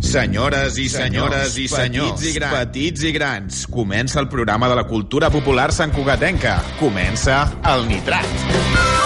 Senyores i senyores i senyors, petits i, grans, petits i grans, comença el programa de la cultura popular santcugatenca. Comença el Nitrat.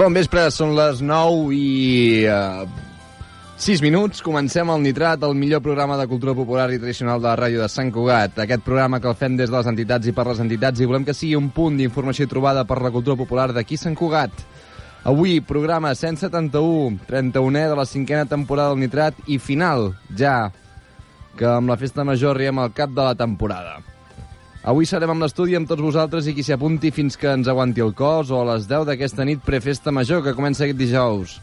Bon vespre, són les 9 i... Uh, 6 minuts, comencem el Nitrat, el millor programa de cultura popular i tradicional de la ràdio de Sant Cugat. Aquest programa que el fem des de les entitats i per les entitats i volem que sigui un punt d'informació trobada per la cultura popular d'aquí Sant Cugat. Avui, programa 171, 31è de la cinquena temporada del Nitrat i final, ja, que amb la festa major arribem al cap de la temporada. Avui serem amb l'estudi amb tots vosaltres i qui s'hi apunti fins que ens aguanti el cos o a les 10 d'aquesta nit prefesta major que comença aquest dijous.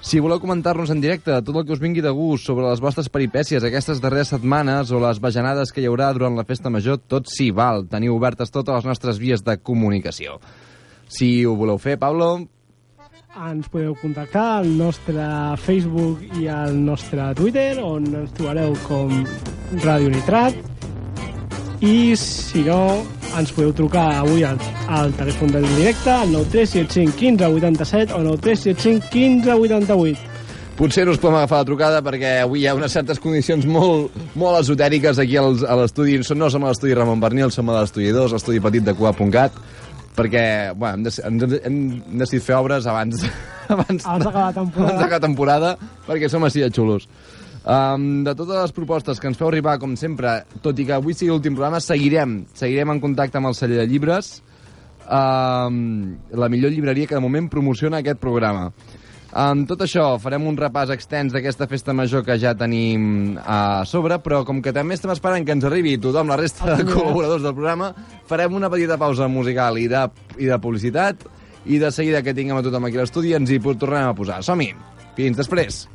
Si voleu comentar-nos en directe tot el que us vingui de gust sobre les vostres peripècies aquestes darreres setmanes o les bajanades que hi haurà durant la festa major, tot s'hi val. Teniu obertes totes les nostres vies de comunicació. Si ho voleu fer, Pablo... Ens podeu contactar al nostre Facebook i al nostre Twitter, on ens trobareu com Ràdio Nitrat, i si no ens podeu trucar avui al, al telèfon del directe al 9375 15 87 o 9375 15 88 Potser no us podem agafar la trucada perquè avui hi ha unes certes condicions molt, molt esotèriques aquí als, a l'estudi. No som a l'estudi Ramon Bernil, som a l'estudi 2, l'estudi petit de Cuap.cat, perquè bueno, hem, hem, hem decidit fer obres abans, abans, abans d'acabar la temporada. Abans de temporada, perquè som així de xulos. Um, de totes les propostes que ens feu arribar, com sempre, tot i que avui sigui l'últim programa, seguirem, seguirem en contacte amb el celler de llibres, um, la millor llibreria que de moment promociona aquest programa. Amb tot això, farem un repàs extens d'aquesta festa major que ja tenim a sobre, però com que també estem esperant que ens arribi tothom, la resta de col·laboradors del programa, farem una petita pausa musical i de, i de publicitat, i de seguida que tinguem a tothom aquí a l'estudi ens hi tornem a posar. Som-hi! Fins després!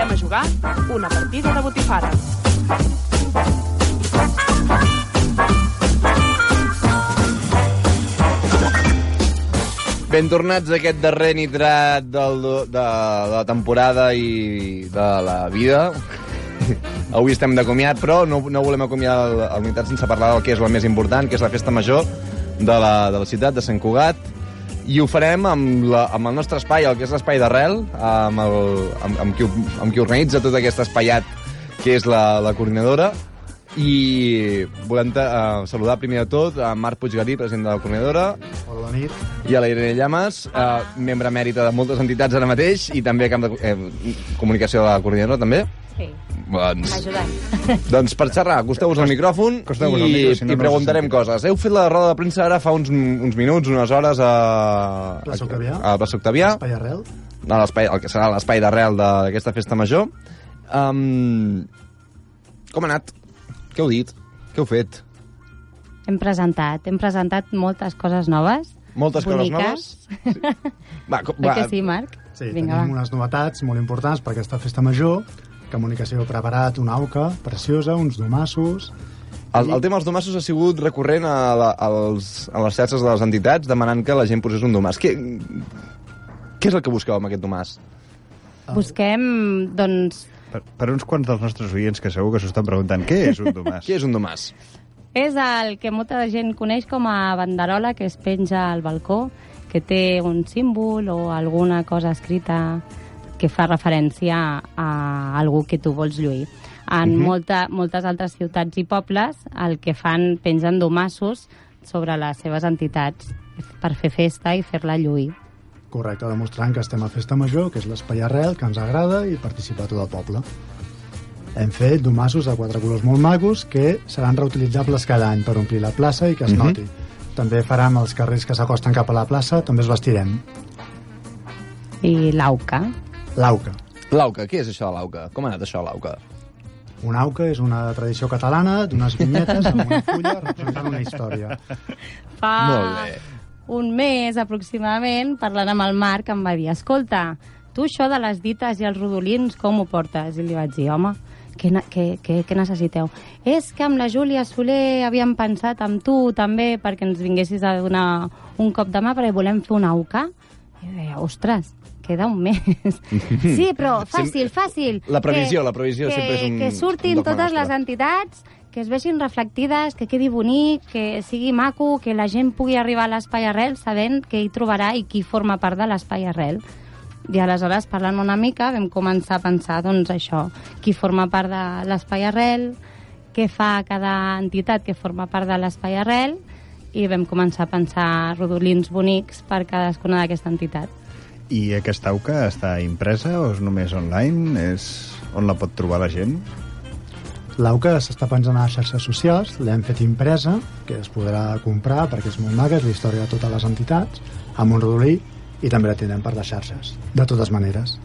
Convidem a jugar una partida de botifara. Ben tornats a aquest darrer nitrat del, de, de la temporada i de la vida. Avui estem de comiat, però no, no volem acomiadar el, el nitrat sense parlar del que és la més important, que és la festa major de la, de la ciutat de Sant Cugat. I ho farem amb, la, amb el nostre espai, el que és l'espai d'arrel, amb, el, amb, amb, qui, amb qui organitza tot aquest espaiat, que és la, la coordinadora, i volem uh, saludar primer de tot a Marc Puiggarí, president de la coordinadora, Hola, bona nit. i a la Irene Llamas, uh, membre mèrita de moltes entitats ara mateix, i també camp de eh, comunicació de la coordinadora, també. Sí, Doncs, doncs per xerrar, acosteu-vos al micròfon i, al micro, si no, i no preguntarem sentirà. coses. Heu fet la roda de premsa ara fa uns, uns minuts, unes hores a... Plaça Octavià. A, a Plaça Octavià, Espai arrel. a l'espai, el que serà l'espai d'arrel de- d'aquesta festa major. Um, com ha anat? Què heu dit? Què heu fet? Hem presentat, hem presentat moltes coses noves. Moltes coses boniques. Va, co- Oi que sí, Marc? Sí, Vinga, tenim va. unes novetats molt importants per aquesta festa major. Comunicació preparat, una auca preciosa, uns domassos... El, el tema dels domassos ha sigut recurrent a, la, als, a les xarxes de les entitats demanant que la gent posés un domàs. Què, què és el que busqueu amb aquest domàs? Busquem, doncs, Per, per uns quants dels nostres oients que segur que s'ho estan preguntant què és un domàs? Què és un domàs? És el que molta gent coneix com a banderola que es penja al balcó, que té un símbol o alguna cosa escrita que fa referència a algú que tu vols lluir. En molta, moltes altres ciutats i pobles el que fan, pengen domassos sobre les seves entitats per fer festa i fer-la lluir. Correcte, demostrant que estem a Festa Major, que és l'espai arrel, que ens agrada i participa tot el poble. Hem fet domassos de quatre colors molt macos que seran reutilitzables cada any per omplir la plaça i que es Mhm. noti. També farem els carrers que s'acosten cap a la plaça, també els vestirem. I l'auca. L'auca. L'auca, què és això de l'auca? Com ha anat això de l'auca? Una auca és una tradició catalana d'unes vinyetes amb una fulla representant una història. Fa Molt bé. un mes aproximadament, parlant amb el Marc, em va dir, escolta, tu això de les dites i els rodolins, com ho portes? I li vaig dir, home, què, què, què, què necessiteu? És que amb la Júlia Soler havíem pensat amb tu també perquè ens vinguessis a donar un cop de mà perquè volem fer una auca. I jo deia, ostres, queda un mes. sí, però fàcil, fàcil. La previsió, Que- la previsió que, sempre és un Que surtin dogma totes nostre. les entitats, que es vegin reflectides, que quedi bonic, que sigui maco, que la gent pugui arribar a l'espai arrel sabent què hi trobarà i qui forma part de l'espai arrel. I aleshores, parlant una mica, vam començar a pensar, doncs, això, qui forma part de l'espai arrel, què fa cada entitat que forma part de l'espai arrel, i vam començar a pensar rodolins bonics per cadascuna d'aquesta entitat. I aquesta auca està impresa o és només online? És on la pot trobar la gent? L'auca s'està penjant a les xarxes socials, l'hem fet impresa, que es podrà comprar perquè és molt maca, és la història de totes les entitats, amb un rodolí, i també la tindrem per les xarxes, de totes maneres.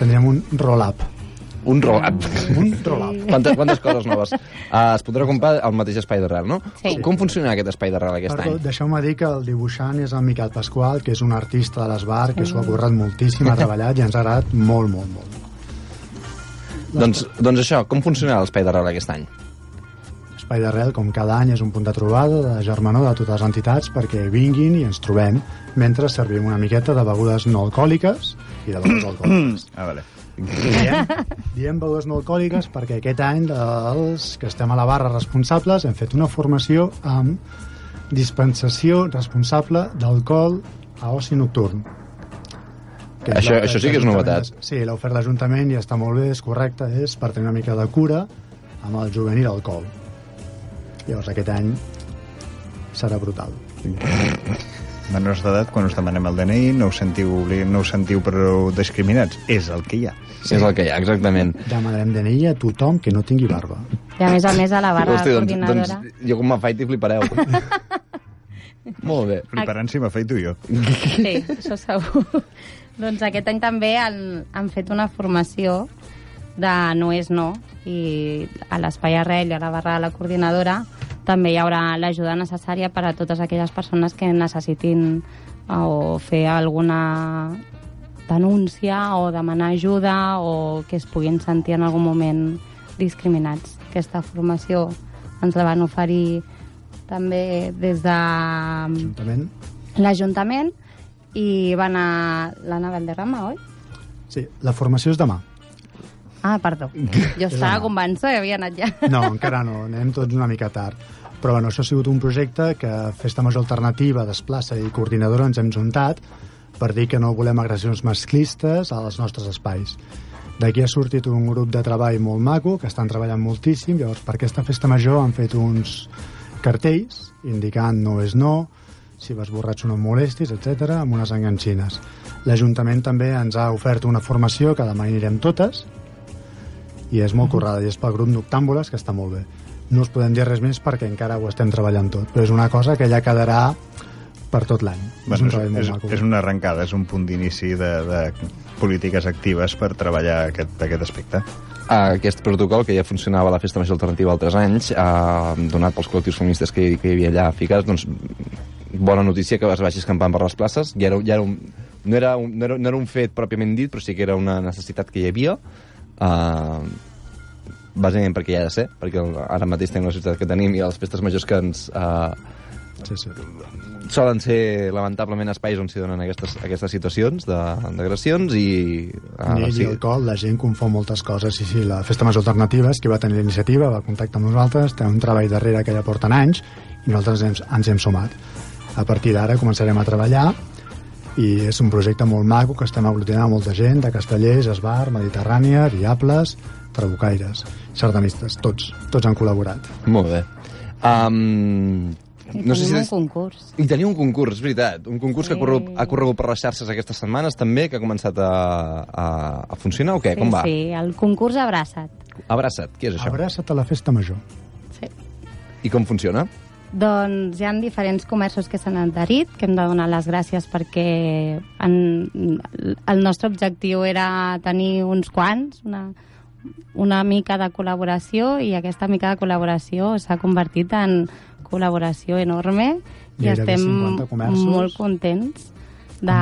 Tindrem un roll-up. Un roll-up. Un roll-up. Quantes, quantes coses noves. Uh, es podrà comprar al mateix espai d'arrel, no? Sí. Com, com funciona aquest espai d'arrel aquest Perdó, any? deixeu-me dir que el dibuixant és el Miquel Pasqual, que és un artista de l'esbar, que s'ho ha currat moltíssim, ha treballat i ens ha agradat molt, molt, molt. Doncs, doncs això, com funcionarà l'espai d'arrel aquest any? Espai d'Arrel, com cada any, és un punt de trobada, de germanor de totes les entitats perquè vinguin i ens trobem mentre servim una miqueta de begudes no alcohòliques i de begudes alcohòliques. Ah, vale. Diem, diem begudes no alcohòliques perquè aquest any dels que estem a la barra responsables hem fet una formació amb dispensació responsable d'alcohol a oci nocturn. Que Això- això sí que és novetat. Sí, l'oferta de l'Ajuntament ja està molt bé, és correcte, és per tenir una mica de cura amb el jovent i l'alcohol. Llavors aquest any serà brutal. Menors d'edat, quan us demanem el DNI, no us sentiu, no us sentiu prou discriminats. És el que hi ha. Sí. És el que hi ha, exactament. Demanarem DNI a tothom que no tingui barba. I a més a més a la barra Hosti, doncs, coordinadora... doncs jo com m'afaiti flipareu. Molt bé. Fliparan si m'afeito jo. Sí, això segur. doncs aquest any també han, han fet una formació de no és no i a l'espai arrel i a la barra de la coordinadora també hi haurà l'ajuda necessària per a totes aquelles persones que necessitin eh, o fer alguna denúncia o demanar ajuda o que es puguin sentir en algun moment discriminats. Aquesta formació ens la van oferir també des de Ajuntament. l'Ajuntament i va anar l'Anna Valderrama, oi? Sí, la formació és demà. Ah, perdó. Jo estava demà. convençuda que havia anat ja. No, encara no, anem tots una mica tard. Però bueno, això ha sigut un projecte que Festa Major Alternativa, Desplaça i Coordinadora ens hem juntat per dir que no volem agressions masclistes als nostres espais. D'aquí ha sortit un grup de treball molt maco, que estan treballant moltíssim, llavors per aquesta festa major han fet uns cartells indicant no és no, si vas borratxo no molestis, etc amb unes enganxines. L'Ajuntament també ens ha ofert una formació que demà anirem totes, i és molt currada, i és pel grup Noctàmbules, que està molt bé. No us podem dir res més perquè encara ho estem treballant tot, però és una cosa que ja quedarà per tot l'any. és un Bueno, treball molt és, maco. és una arrencada, és un punt d'inici de, de polítiques actives per treballar aquest, aquest aspecte. Aquest protocol, que ja funcionava a la Festa Major Alternativa altres anys, eh, donat pels col·lectius feministes que, que hi havia allà ficats, doncs bona notícia que es vagi escampant per les places. Ja era, ja era un, no, era un, no, era, no era un fet pròpiament dit, però sí que era una necessitat que hi havia. Uh, bàsicament perquè hi ha de ser, perquè ara mateix tenim la societat que tenim i les festes majors que ens... Uh, Sí, sí. solen ser, lamentablement, espais on s'hi donen aquestes, aquestes situacions de- d'agressions i... Uh, ni, ni alcohol, la gent confon moltes coses. Sí, sí, la Festa Major Alternatives, que va tenir la iniciativa, va contactar amb nosaltres, té un treball darrere que ja porten anys, i nosaltres ens, ens hem sumat. A partir d'ara començarem a treballar i és un projecte molt maco que estem aglutinant molta gent de Castellers, Esbar, Mediterrània, Diables, Trabucaires, sardanistes, tots, tots han col·laborat. Molt bé. Um, I no sé si... tenim des- un concurs. I tenia un concurs, és veritat. Un concurs que ha corregut, ha corregut per les xarxes aquestes setmanes també, que ha començat a, a, a funcionar o què? Sí, Com va? sí, el concurs Abraça't. Abraça't, què és això? Abraça't a la Festa Major. Sí. I com funciona? Doncs hi ha diferents comerços que s'han adherit, que hem de donar les gràcies perquè en, el nostre objectiu era tenir uns quants, una, una mica de col·laboració, i aquesta mica de col·laboració s'ha convertit en col·laboració enorme i Gairebé estem 50 comerços. molt contents de,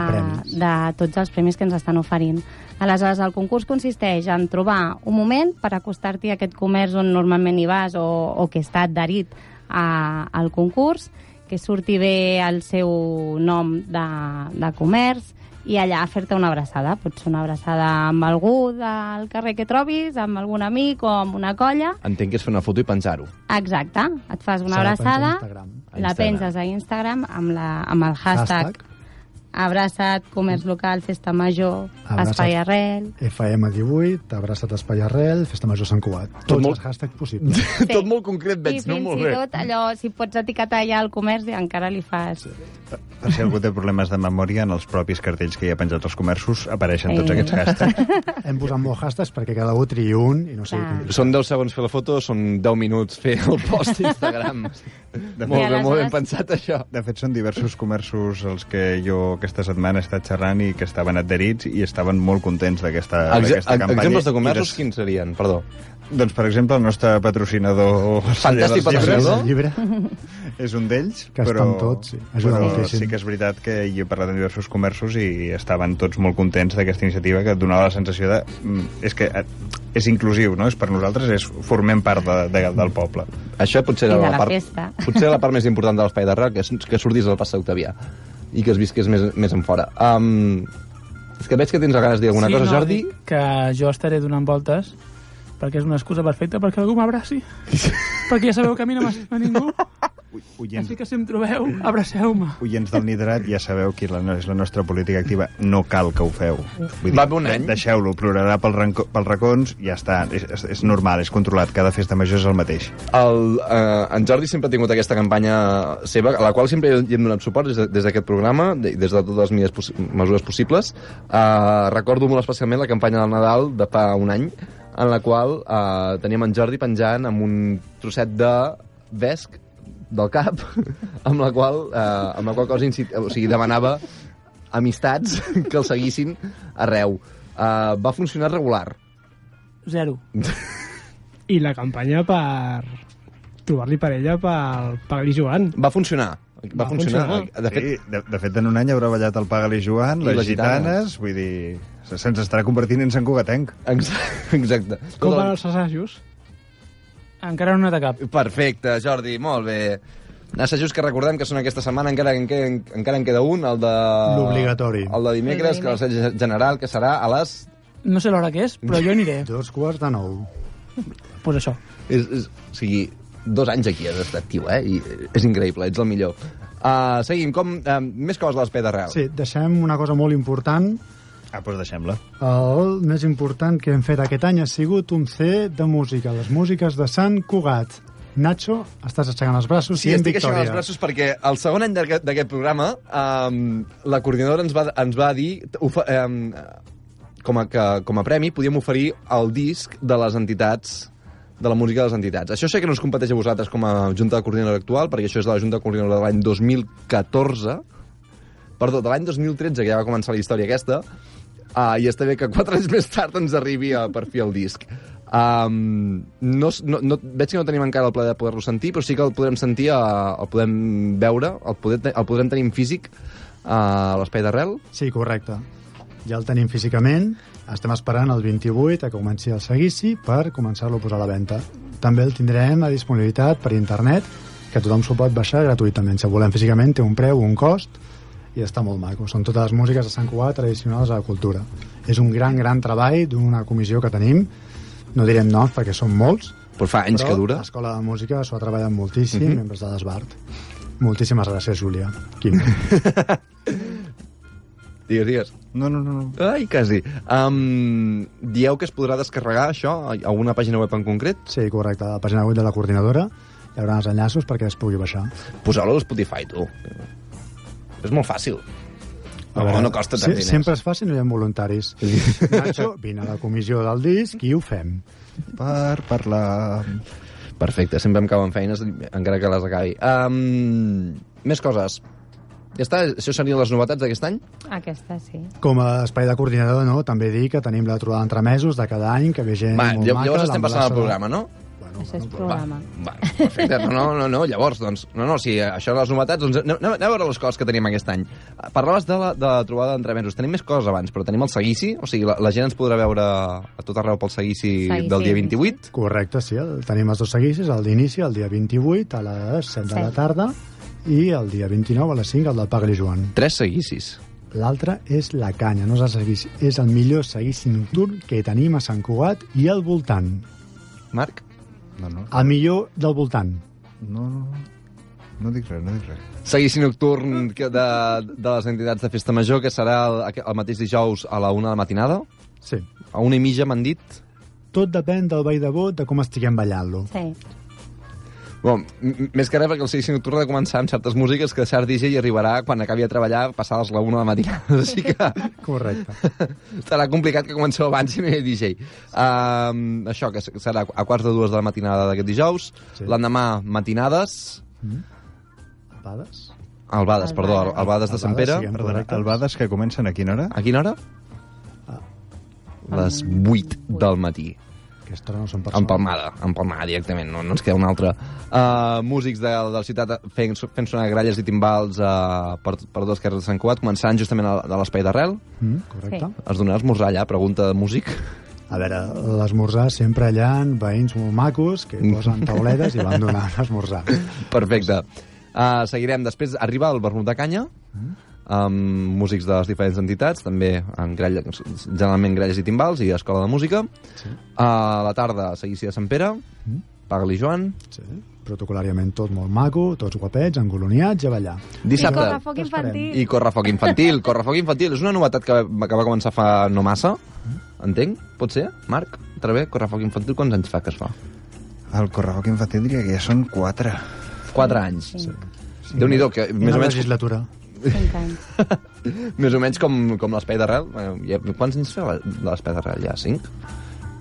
de tots els premis que ens estan oferint. Aleshores, el concurs consisteix en trobar un moment per acostar-t'hi a aquest comerç on normalment hi vas o, o que està adherit a, al concurs, que surti bé el seu nom de, de comerç i allà fer-te una abraçada. Pot ser una abraçada amb algú del carrer que trobis, amb algun amic o amb una colla. Entenc que és fer una foto i penjar-ho. Exacte. Et fas una abraçada, Instagram. A la penges a Instagram amb, la, amb el hashtag, Hashtag. Abraça't, comerç local, festa major, Abraça't. espai arrel... FM18, Abraça't Espai Arrel, Festa Major Sant Cugat. Tots molt- els hashtags possibles. Sí. Tot molt concret, I veig, no? fins Molt i bé. tot allò, si pots etiquetar ja el comerç, i encara li fas... Per si algú té problemes de memòria, en els propis cartells que hi ha penjats als comerços apareixen tots aquests hashtags. Hem posat molts hashtags perquè cada un triï un i no sé. Són 10 segons fer la foto, són 10 minuts fer el post d'Instagram. De molt I bé, molt ben pensat, això. De fet, són diversos comerços els que jo aquesta setmana he estat xerrant i que estaven adherits i estaven molt contents d'aquesta campanya. exemples de comerços, quins serien? Perdó. Doncs, per exemple, el nostre patrocinador... Fantàstic patrocinador. Llibre. És un d'ells, Que però, estan tots, sí. Ajuda però moltíssim. sí que és veritat que jo he parlat amb diversos comerços i estaven tots molt contents d'aquesta iniciativa que et donava la sensació de... mm, És que eh, és inclusiu, no? És per nosaltres, és, formem part de, de, del poble. Això potser era la, la part, festa. potser la part més important de l'espai d'arrel, que, és- que sortís del pas Octavià i que es visqués més, més en fora. Um, és que veig que tens ganes de dir alguna sí, cosa, no, Jordi. Que jo estaré donant voltes perquè és una excusa perfecta perquè algú m'abraci. perquè ja sabeu que a mi no m'estima ningú. Oients, Així que si em trobeu, abraceu-me. oients del Nidrat, ja sabeu qui la, és la nostra política activa. No cal que ho feu. Vull Va bé un any. Deixeu-lo, plorarà pel ranco, pels racons, ja està. És, és, és normal, és controlat. Cada festa major és el mateix. El, eh, en Jordi sempre ha tingut aquesta campanya seva, a la qual sempre hi hem donat suport des de- des d'aquest programa, de- des de totes les mesures, possi- mesures possibles. Eh, recordo molt especialment la campanya del Nadal de fa un any, en la qual eh, teníem en Jordi penjant amb un trosset de vesc del cap, amb la qual, eh, amb la qual cosa incit, o sigui, demanava amistats que el seguissin arreu. Eh, va funcionar regular. Zero. I la campanya per trobar-li parella pel Pagli Joan. Va funcionar. Va, Va funcionar. funcionar. De fet, Sí, de, de fet, en un any haurà ballat el Pagali Joan, I les, les gitanes. gitanes, vull dir... se- Se'ns estarà convertint en Sant Cugatenc. Ex- Exacte. Com van el- els assajos? Encara no n'he de cap. Perfecte, Jordi, molt bé. Assajos que recordem que són aquesta setmana, encara en, queda, encara en queda un, el de... L'obligatori. El de dimecres, que l'assaig general, que serà a les... No sé l'hora que és, però jo aniré. Dos quarts de nou. pues això. És, és, o sigui, dos anys aquí has estat, tio, eh? I és increïble, ets el millor. Uh, seguim, com... Uh, més coses de l'espè d'arrel. Sí, deixem una cosa molt important. Ah, doncs deixem-la. El més important que hem fet aquest any ha sigut un C de música, les músiques de Sant Cugat. Nacho, estàs aixecant els braços Sí, i en estic aixecant victòria. els braços perquè el segon any d'aquest programa um, la coordinadora ens va, ens va dir ofe, um, com, a, que, com a premi podíem oferir el disc de les entitats de la música de les entitats. Això sé que no us competeix a vosaltres com a Junta de Coordinadora actual, perquè això és de la Junta de Coordinadora de l'any 2014, perdó, de l'any 2013, que ja va començar la història aquesta, uh, i està bé que quatre anys més tard ens arribi a, per fi el disc. Um, no, no, no, veig que no tenim encara el plaer de poder-lo sentir, però sí que el podrem sentir, uh, el podem veure, el, poder, el podrem tenir en físic uh, a l'Espai d'Arrel. Sí, correcte. Ja el tenim físicament, estem esperant el 28 a que comenci el seguici per començar-lo a posar a la venda. També el tindrem a disponibilitat per internet, que tothom s'ho pot baixar gratuïtament. Si volem físicament té un preu, un cost, i està molt maco. Són totes les músiques de Sant Cugat tradicionals a la cultura. És un gran, gran treball d'una comissió que tenim, no direm noms perquè són molts, Però fa anys però que dura. l'Escola de Música s'ho ha treballat moltíssim, Mhm. membres de l'Esbart. Moltíssimes gràcies, Júlia. Quim. Digues, digues. No, no, no. no. Ai, quasi. Um, dieu que es podrà descarregar això a alguna pàgina web en concret? Sí, correcte. A la pàgina web de la coordinadora hi haurà els enllaços perquè es pugui baixar. Poseu-lo a Spotify, tu. És molt fàcil. A No, veure, no costa tant diners. Sempre es fa si no hi ha voluntaris. Nacho, vine a la comissió del disc i ho fem. Per parlar... Perfecte, sempre em cauen feines, encara que les acabi. Um, més coses. Ja està, això serien les novetats d'aquest any? Aquesta sí. Com a espai de coordinador, no? també dir que tenim la trobada entre mesos de cada any, que ve gent Va, molt lla- maca. llavors estem passant al l'ambulaça- programa, no? Bueno, Això és bueno, programa. Va, perfecte. No, no, no, no, llavors, doncs, no, no, si això de les novetats, doncs anem, anem a veure les coses que tenim aquest any. Parlaves de la, de la trobada d'entre mesos. Tenim més coses abans, però tenim el seguici, o sigui, la, la gent ens podrà veure a tot arreu pel seguici, Seguici. del dia 28. Correcte, sí. el- Tenim els dos seguicis, el d'inici, el dia 28, a les 7 de la Sí. tarda, i el dia 29 a les 5, el del Pagli Joan. Tres seguicis. L'altre és la canya, no és el seguici, és el millor seguici nocturn que tenim a Sant Cugat i al voltant. Marc? No, no. El millor del voltant. No, no, no. No dic res, no dic res. Seguici nocturn que de, de les entitats de Festa Major, que serà el, el mateix dijous a la una de la matinada. Sí. A una i mitja m'han dit. Tot depèn del ball de vot, de com estiguem ballant-lo. Sí. Bon, més que res perquè el seguici nocturn ha de començar amb certes músiques que cert DJ hi arribarà quan acabi de treballar passades la una de la matinada. Així que Correcte. serà complicat que comenceu abans si no hi ha DJ. Um, això, que serà a quarts de dues de la matinada d'aquest dijous. Sí. L'endemà, matinades. Albades? Albades, perdó, Albades. albades de Sant Pere. Perdona, albades que comencen a quina hora? A quina hora? Ah. Les 8 del matí. Aquesta no són persones. Empalmada, empalmada directament, no, no ens queda una altra. Uh, músics de, de la ciutat fent, fent sonar gralles i timbals uh, per, per dos carrers de Sant Cugat, començant justament a, a l'espai d'arrel. Mm, correcte. Sí. Es donarà esmorzar allà, pregunta de músic. A veure, l'esmorzar sempre allà amb veïns molt macos que posen tauletes i van donar l'esmorzar. Perfecte. Uh, seguirem. Després arriba el Vermut de Canya, amb músics de les diferents entitats, també amb gralla, generalment gralles i timbals i escola de música. Sí. A la tarda, seguici de Sant Pere, Paga-li Joan. Sí. Protocolàriament tot molt maco, tots guapets, engoloniats i a ballar. Dissabte. I correfoc infantil. I Correfoc Infantil. Correfoc Infantil és una novetat que, va- que va començar fa no massa, entenc? Pot ser, Marc? També, Correfoc Infantil, quants anys fa que es fa? El correfoc infantil diria que ja són quatre. Quatre anys. Sí. Déu-n'hi-do, que més Una o, menys, legislatura. Cinc anys. més o menys com, com l'espai d'arrel. Ja- Quants anys fa l'espai d'arrel? Ja, cinc?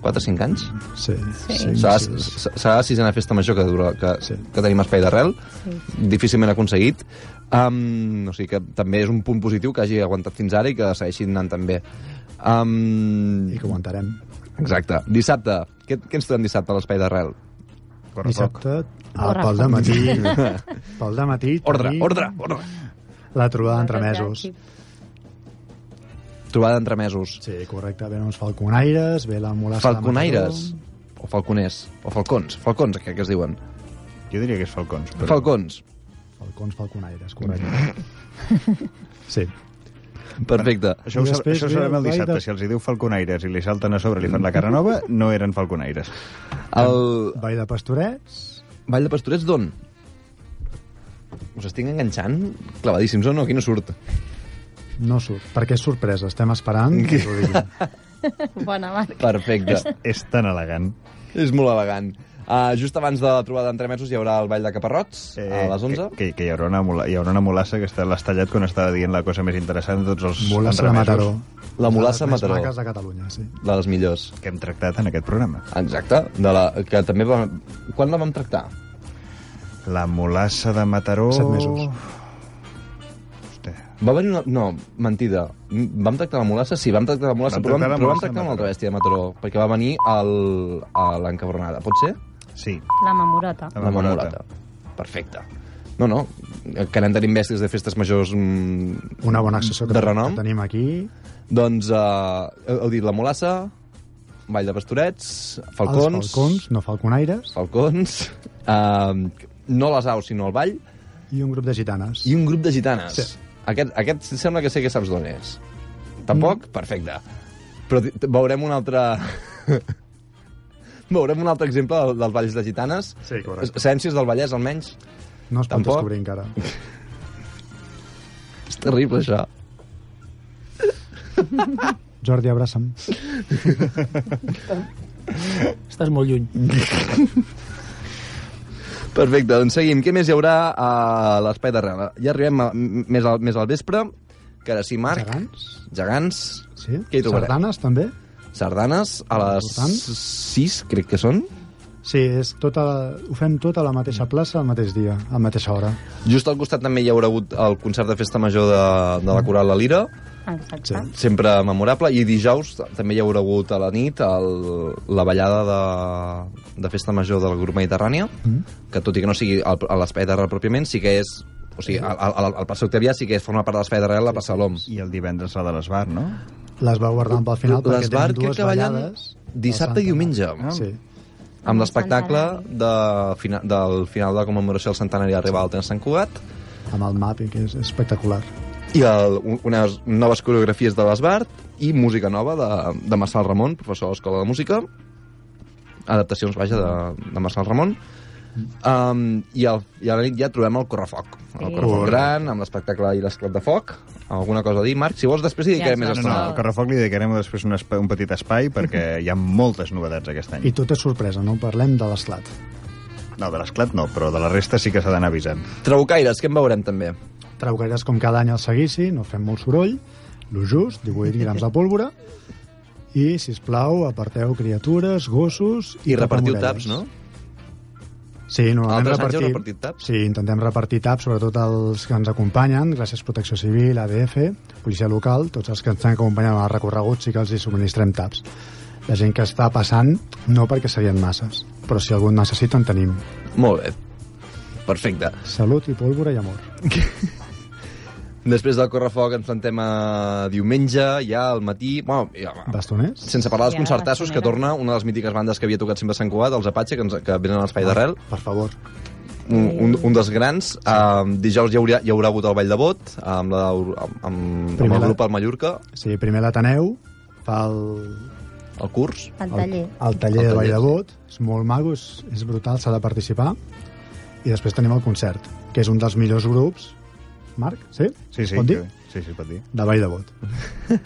Quatre, cinc anys? Sí. Sí. sí, Serà, sí. serà la sisena festa major que, dura, que, Sí. que tenim espai d'arrel. Sí. Difícilment aconseguit. Um, o sigui que també és un punt positiu que hagi aguantat fins ara i que segueixi anant tan bé. Um, I que aguantarem. Exacte. Dissabte. Què, què ens trobem dissabte a l'espai d'arrel? Dissabte, al Correfoc. pel de matí, pel de matí Ordre, tenim ordre, ordre. La trobada entre mesos. Trobada entre mesos. Sí, correcte. Venen uns falconaires, ve la mulassa Falconaires. O falconers. O falcons. Falcons, crec que es diuen. Jo diria que és falcons. Però... Falcons. Falcons, falconaires, correcte. Sí. Perfecte. Això, ho, després això ho sabem el dissabte. de- Si els hi diu falconaires i li salten a sobre i li fan la cara nova, no eren falconaires. El Ball de pastorets, Vall de Pastorets d'on? Us estic enganxant clavadíssims o no? Aquí no surt. no surt, perquè és sorpresa. Estem esperant que ho diguin. Bona marca. Perfecte. És tan elegant. És molt elegant. Uh, just abans de la trobada entre mesos hi haurà el ball de caparrots a les 11. Que, que, que hi, haurà una, mula- hi haurà una mulassa que està l'has tallat quan estava dient la cosa més interessant de tots els Mulassa de Mataró. entremesos La mulassa de les Mataró. maques de Catalunya, sí. De les millors. que hem tractat en aquest programa. Exacte. De la, que també vam... Quan la vam tractar? La mulassa de Mataró... Set mesos. Va venir una... No, mentida. Vam tractar la mulassa? Sí, vam tractar la mulassa, Vam però, vam, tractar la però vam tractar una altra Mataró. bèstia de Mataró, perquè va venir el, a l'encabronada. Pot ser? Sí. La mamorota. La mamorota. mamorota. Perfecte. No, no, que anem tenint bèsties de festes majors mm, Una bona accessió que, de renom. que tenim aquí. Doncs, uh, heu, heu dit la mulassa, Vall de Pastorets, Falcons... Els falcons, no falconaires, Falcons, uh, no les aus, sinó el ball, i un grup de gitanes. i un grup de gitanes. Sí. Aquest, aquest sembla que sé que saps d'on és. Tampoc? Mm. Perfecte. Però veurem un altre... veurem un altre exemple del, dels balls de gitanes. Sí, correcte. Essències del Vallès, almenys. No es pot Tampoc? descobrir encara. És terrible, això. Jordi, abraça'm. Estàs molt lluny. Perfecte, doncs seguim. Què més hi haurà a l'Espai d'Arrel? Ja arribem a, més, al, més al vespre, que ara sí, Marc. Gegants? Gegants. Sí? Què hi trobarem? Sardanes, també? Sardanes, a les Important. 6, crec que són. Sí, és tota, ho fem tot a la mateixa plaça, al mateix dia, a la mateixa hora. Just al costat també hi haurà hagut el concert de festa major de, de la Coral La Lira, Exacte. Sí. sempre memorable, i dijous també hi haurà hagut a la nit el, la ballada de, de festa major del grup Mediterrània, Mm. que tot i que no sigui al- a l'espai d'arrel pròpiament, sí que és... O sigui, al, al, al Passeig Octavià sí que forma part de l'espai d'arrel la plaça l'OM. I el divendres la de l'Esbar, no? Les vau guardant pel final perquè tenen dues que ballen ballades. dissabte i al diumenge. centenari. Sí. amb l'espectacle de, fina, del final de la commemoració del centenari de Riba Alta en Sant Cugat amb el mapping, que és espectacular. I el, un- unes noves coreografies de l'Esbart i música nova de, de Marçal Ramon, professor de l'Escola de Música adaptacions, vaja, de, de Marçal Ramon um, i, al, i a la nit ja trobem el Correfoc el Sí. Correfoc gran, amb l'espectacle i l'esclat de foc alguna cosa a dir, Marc? Si vols després hi dedicarem Ja més. No, no, estona al Carrefoc li dedicarem després un, espai, un petit espai perquè hi ha moltes novetats aquest any. I tot és sorpresa, no parlem de l'esclat. No, de l'esclat no, però de la resta sí que s'ha d'anar avisant. Traucaires, què en veurem també? Traucaires com cada any al seguici, no fem molt soroll, lo just, 18 grams de pólvora, i, si us plau, aparteu criatures, gossos... i repartiu tapamorelles. taps, no? Sí, normalment Altres anys heu repartim... repartit taps? Sí, intentem repartir taps, sobretot els que ens acompanyen, gràcies a Protecció Civil, ADF, Policia Local, tots els que ens estan acompanyant al recorregut sí que els hi subministrem taps. La gent que està passant, no perquè serien masses, però si algú necessita en tenim. Molt bé. Perfecte. Salut i pólvora i amor. Després del correfoc ens plantem a diumenge, ja al matí... Bueno, ja, Bastoners? sense parlar dels Ja, concertassos, que torna una de les mítiques bandes que havia tocat sempre a Sant Cugat, els Apache, que, ens, que venen a l'espai d'arrel. Per favor. Un, un, un dels grans. Um, dijous hi haurà, hi haurà hagut el Ball de Bot, amb, la, amb, amb, amb Primer el grup al Mallorca, Sí, primer l'Ateneu, fa el, el curs. El taller. el, el taller El de Vall de Bot, és molt maco, és, és brutal, s'ha de participar. I després tenim el concert, que és un dels millors grups. Marc, sí? Sí, sí, Pot dir? que, sí, sí, pot dir. De Vall de Bot.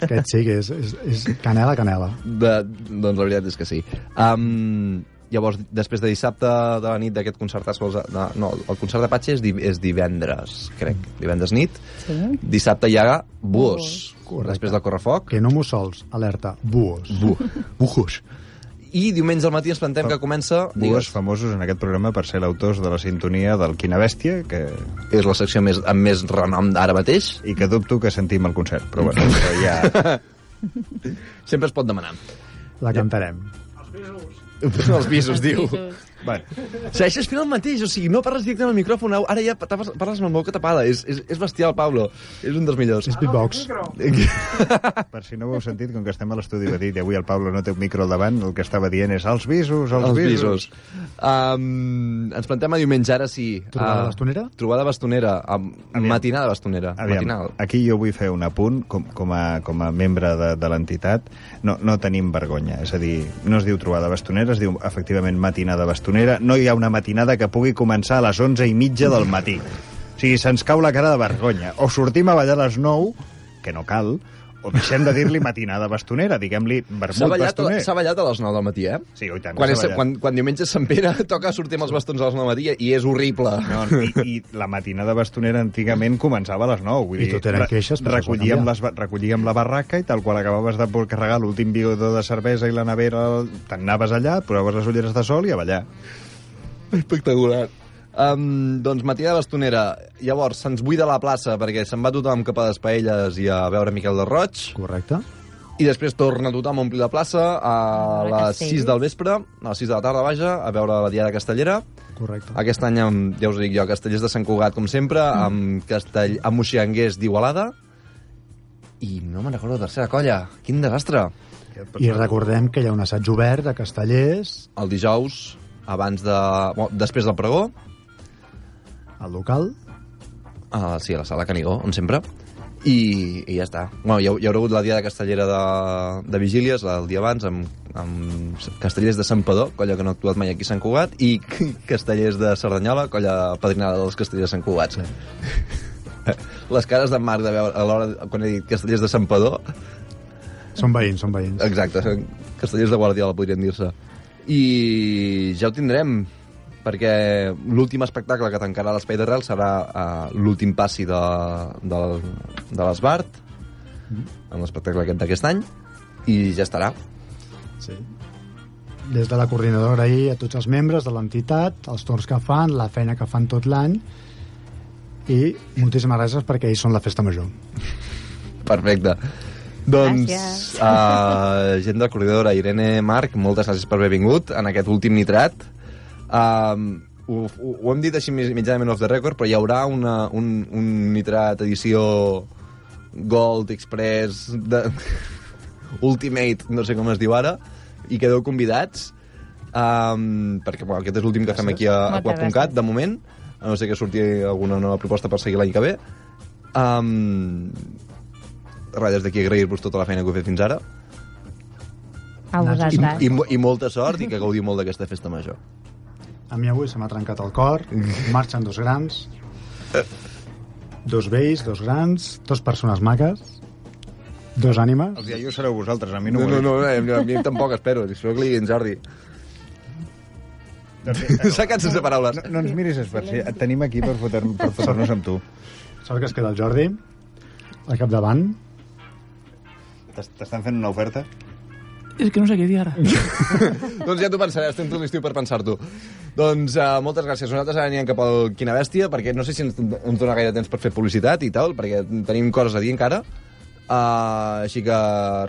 Aquest sí que és, és, és canela, canela. De, doncs la veritat és que sí. Um, llavors, després de dissabte de la nit d'aquest concertàs... De, no, el concert d'Apache és, di, és divendres, crec. Divendres nit. Sí. Dissabte hi ha Buos. Correcte. Després del correfoc. Que no mussols, alerta, buos. Bu Bujos. I diumenge al matí ens plantem que comença... Digues, famosos en aquest programa per ser l'autors de la sintonia del Quina Bèstia, que, és la secció més, amb més renom d'ara mateix. i que dubto que sentim el concert, però bueno, però ja... Sempre es pot demanar. La cantarem. Els pisos, diu. Bueno, Segueixes fent el mateix, o sigui, no parles directament al micròfon, ara ja tapes, parles amb la boca tapada. És, és, és bestial, Pablo. És un dels millors. És beatbox. per si no ho heu sentit, com que estem a l'estudi petit i avui el Pablo no té un micro al davant, el que estava dient és els visos, els, Els visos. visos. Um, ens plantem a diumenge, ara sí. Trobada Ah, bastonera? Trobada bastonera. Um, matinada bastonera. Aviam, Matinal. aquí jo vull fer un apunt com, com, a, com a membre de, de l'entitat. No, no tenim vergonya, és a dir, no es diu trobada bastonera, es diu efectivament matinada bastonera. No hi ha una matinada que pugui començar a les 11 i mitja del matí. O sigui, se'ns cau la cara de vergonya. O sortim a ballar a les 9, que no cal, o deixem de dir-li matinada bastonera, diguem-li vermut bastoner. s'ha ballat a les 9 del matí, eh? Sí, oi tant, Quan, és, quan, quan diumenge és Sant Pere toca sortir amb els bastons a les 9 del matí i és horrible. No, i, I la matinada bastonera antigament començava a les 9. Vull I dir, tot eren re- queixes, recollíem, les, recollíem la barraca i tal qual acabaves de por- carregar l'últim bidó de cervesa i la nevera, te'n anaves allà, et posaves les ulleres de sol i a ballar. Espectacular. Um, doncs matinada bastonera. Llavors, se'ns buida la plaça perquè se'n va tothom cap a les paelles i a veure Miquel del Roig. Correcte. I després torna tothom a omplir la plaça a les Castells. 6 del vespre, a les 6 de la tarda, vaja, a veure la Diada Castellera. Correcte. Aquest any, amb, ja us ho dic jo, Castellers de Sant Cugat, com sempre, amb, castell, amb Moixianguers d'Igualada. I no me'n recordo la tercera colla. Quin desastre. I recordem que hi ha un assaig obert a Castellers, El dijous, abans de... Bueno, després del pregó, al local, a, sí, a la sala Canigó, on sempre, i, i ja està. Bueno, hi, ha, hi haurà hagut la Diada Castellera de, de Vigílies, el dia abans, amb, amb Castellers de Sant Padó, colla que no ha actuat mai aquí a Sant Cugat, i Castellers de Cerdanyola, colla padrinada dels Castellers de Sant Cugat. Sí. Les cares d'en Marc de veure, a l'hora, quan he dit Castellers de Sant Padó, són veïns, són veïns. Exacte, són castellers de Guardiola, podrien dir-se. I ja ho tindrem, perquè l'últim espectacle que tancarà l'Espai de Real serà uh, l'últim passi de, de, de l'Esbart, amb l'espectacle aquest d'aquest any, i ja estarà. Sí. Des de la coordinadora ahir a tots els membres de l'entitat, els torns que fan, la feina que fan tot l'any, i moltíssimes gràcies perquè ells són la festa major. Perfecte. Doncs, Gràcies. uh, gent de la corredora, Irene, Marc, moltes gràcies per haver vingut en aquest últim nitrat. Um, ho, ho, ho hem dit així mitjanament off the record, però hi haurà una, un, un nitrat edició Gold, Express, de, Ultimate, no sé com es diu ara, i quedeu convidats, um, perquè bueno, aquest és l'últim que fem aquí a, a Quap.cat, de moment, a no sé que surti alguna nova proposta per seguir l'any que ve. Um, res, des d'aquí agrair-vos tota la feina que heu fet fins ara A i, vosaltres. i, mo- i molta sort i que gaudiu molt d'aquesta festa major. A mi avui se m'ha trencat el cor, marxen dos grans, dos vells, dos grans, dos persones maques, dos ànimes. Els iaios sereu vosaltres, a mi no, No, no, dius. no, a mi tampoc, espero. Espero que li diguin Jordi. S'ha quedat sense paraules. No, no ens miris per si et tenim aquí per fotre- per fotre-nos amb tu. Sort que es queda el Jordi al capdavant. T'es- T'estan fent una oferta? És que no sé què dir ara. doncs ja t'ho pensaré, estem tot l'estiu per pensar-t'ho. Doncs uh, moltes gràcies. Nosaltres ara anirem cap al Quina Bèstia, perquè no sé si ens, ens dona gaire temps per fer publicitat i tal, perquè tenim coses a dir encara. Uh, així que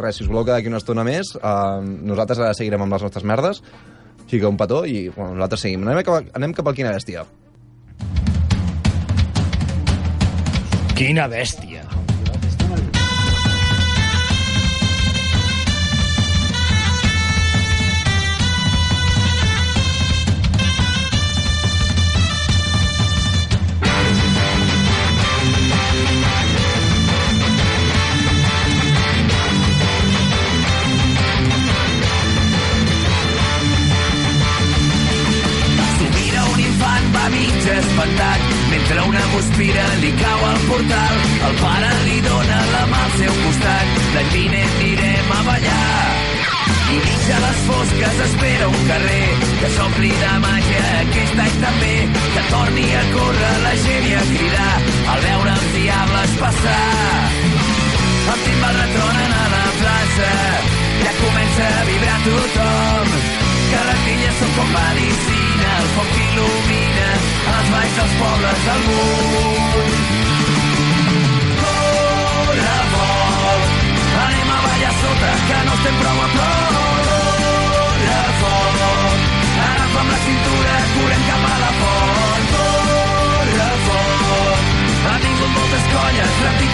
res, si us voleu quedar aquí una estona més, uh, nosaltres ara seguirem amb les nostres merdes. Així que un petó i bueno, nosaltres seguim. Anem cap, a- anem cap al Quina Bèstia. Quina bèstia.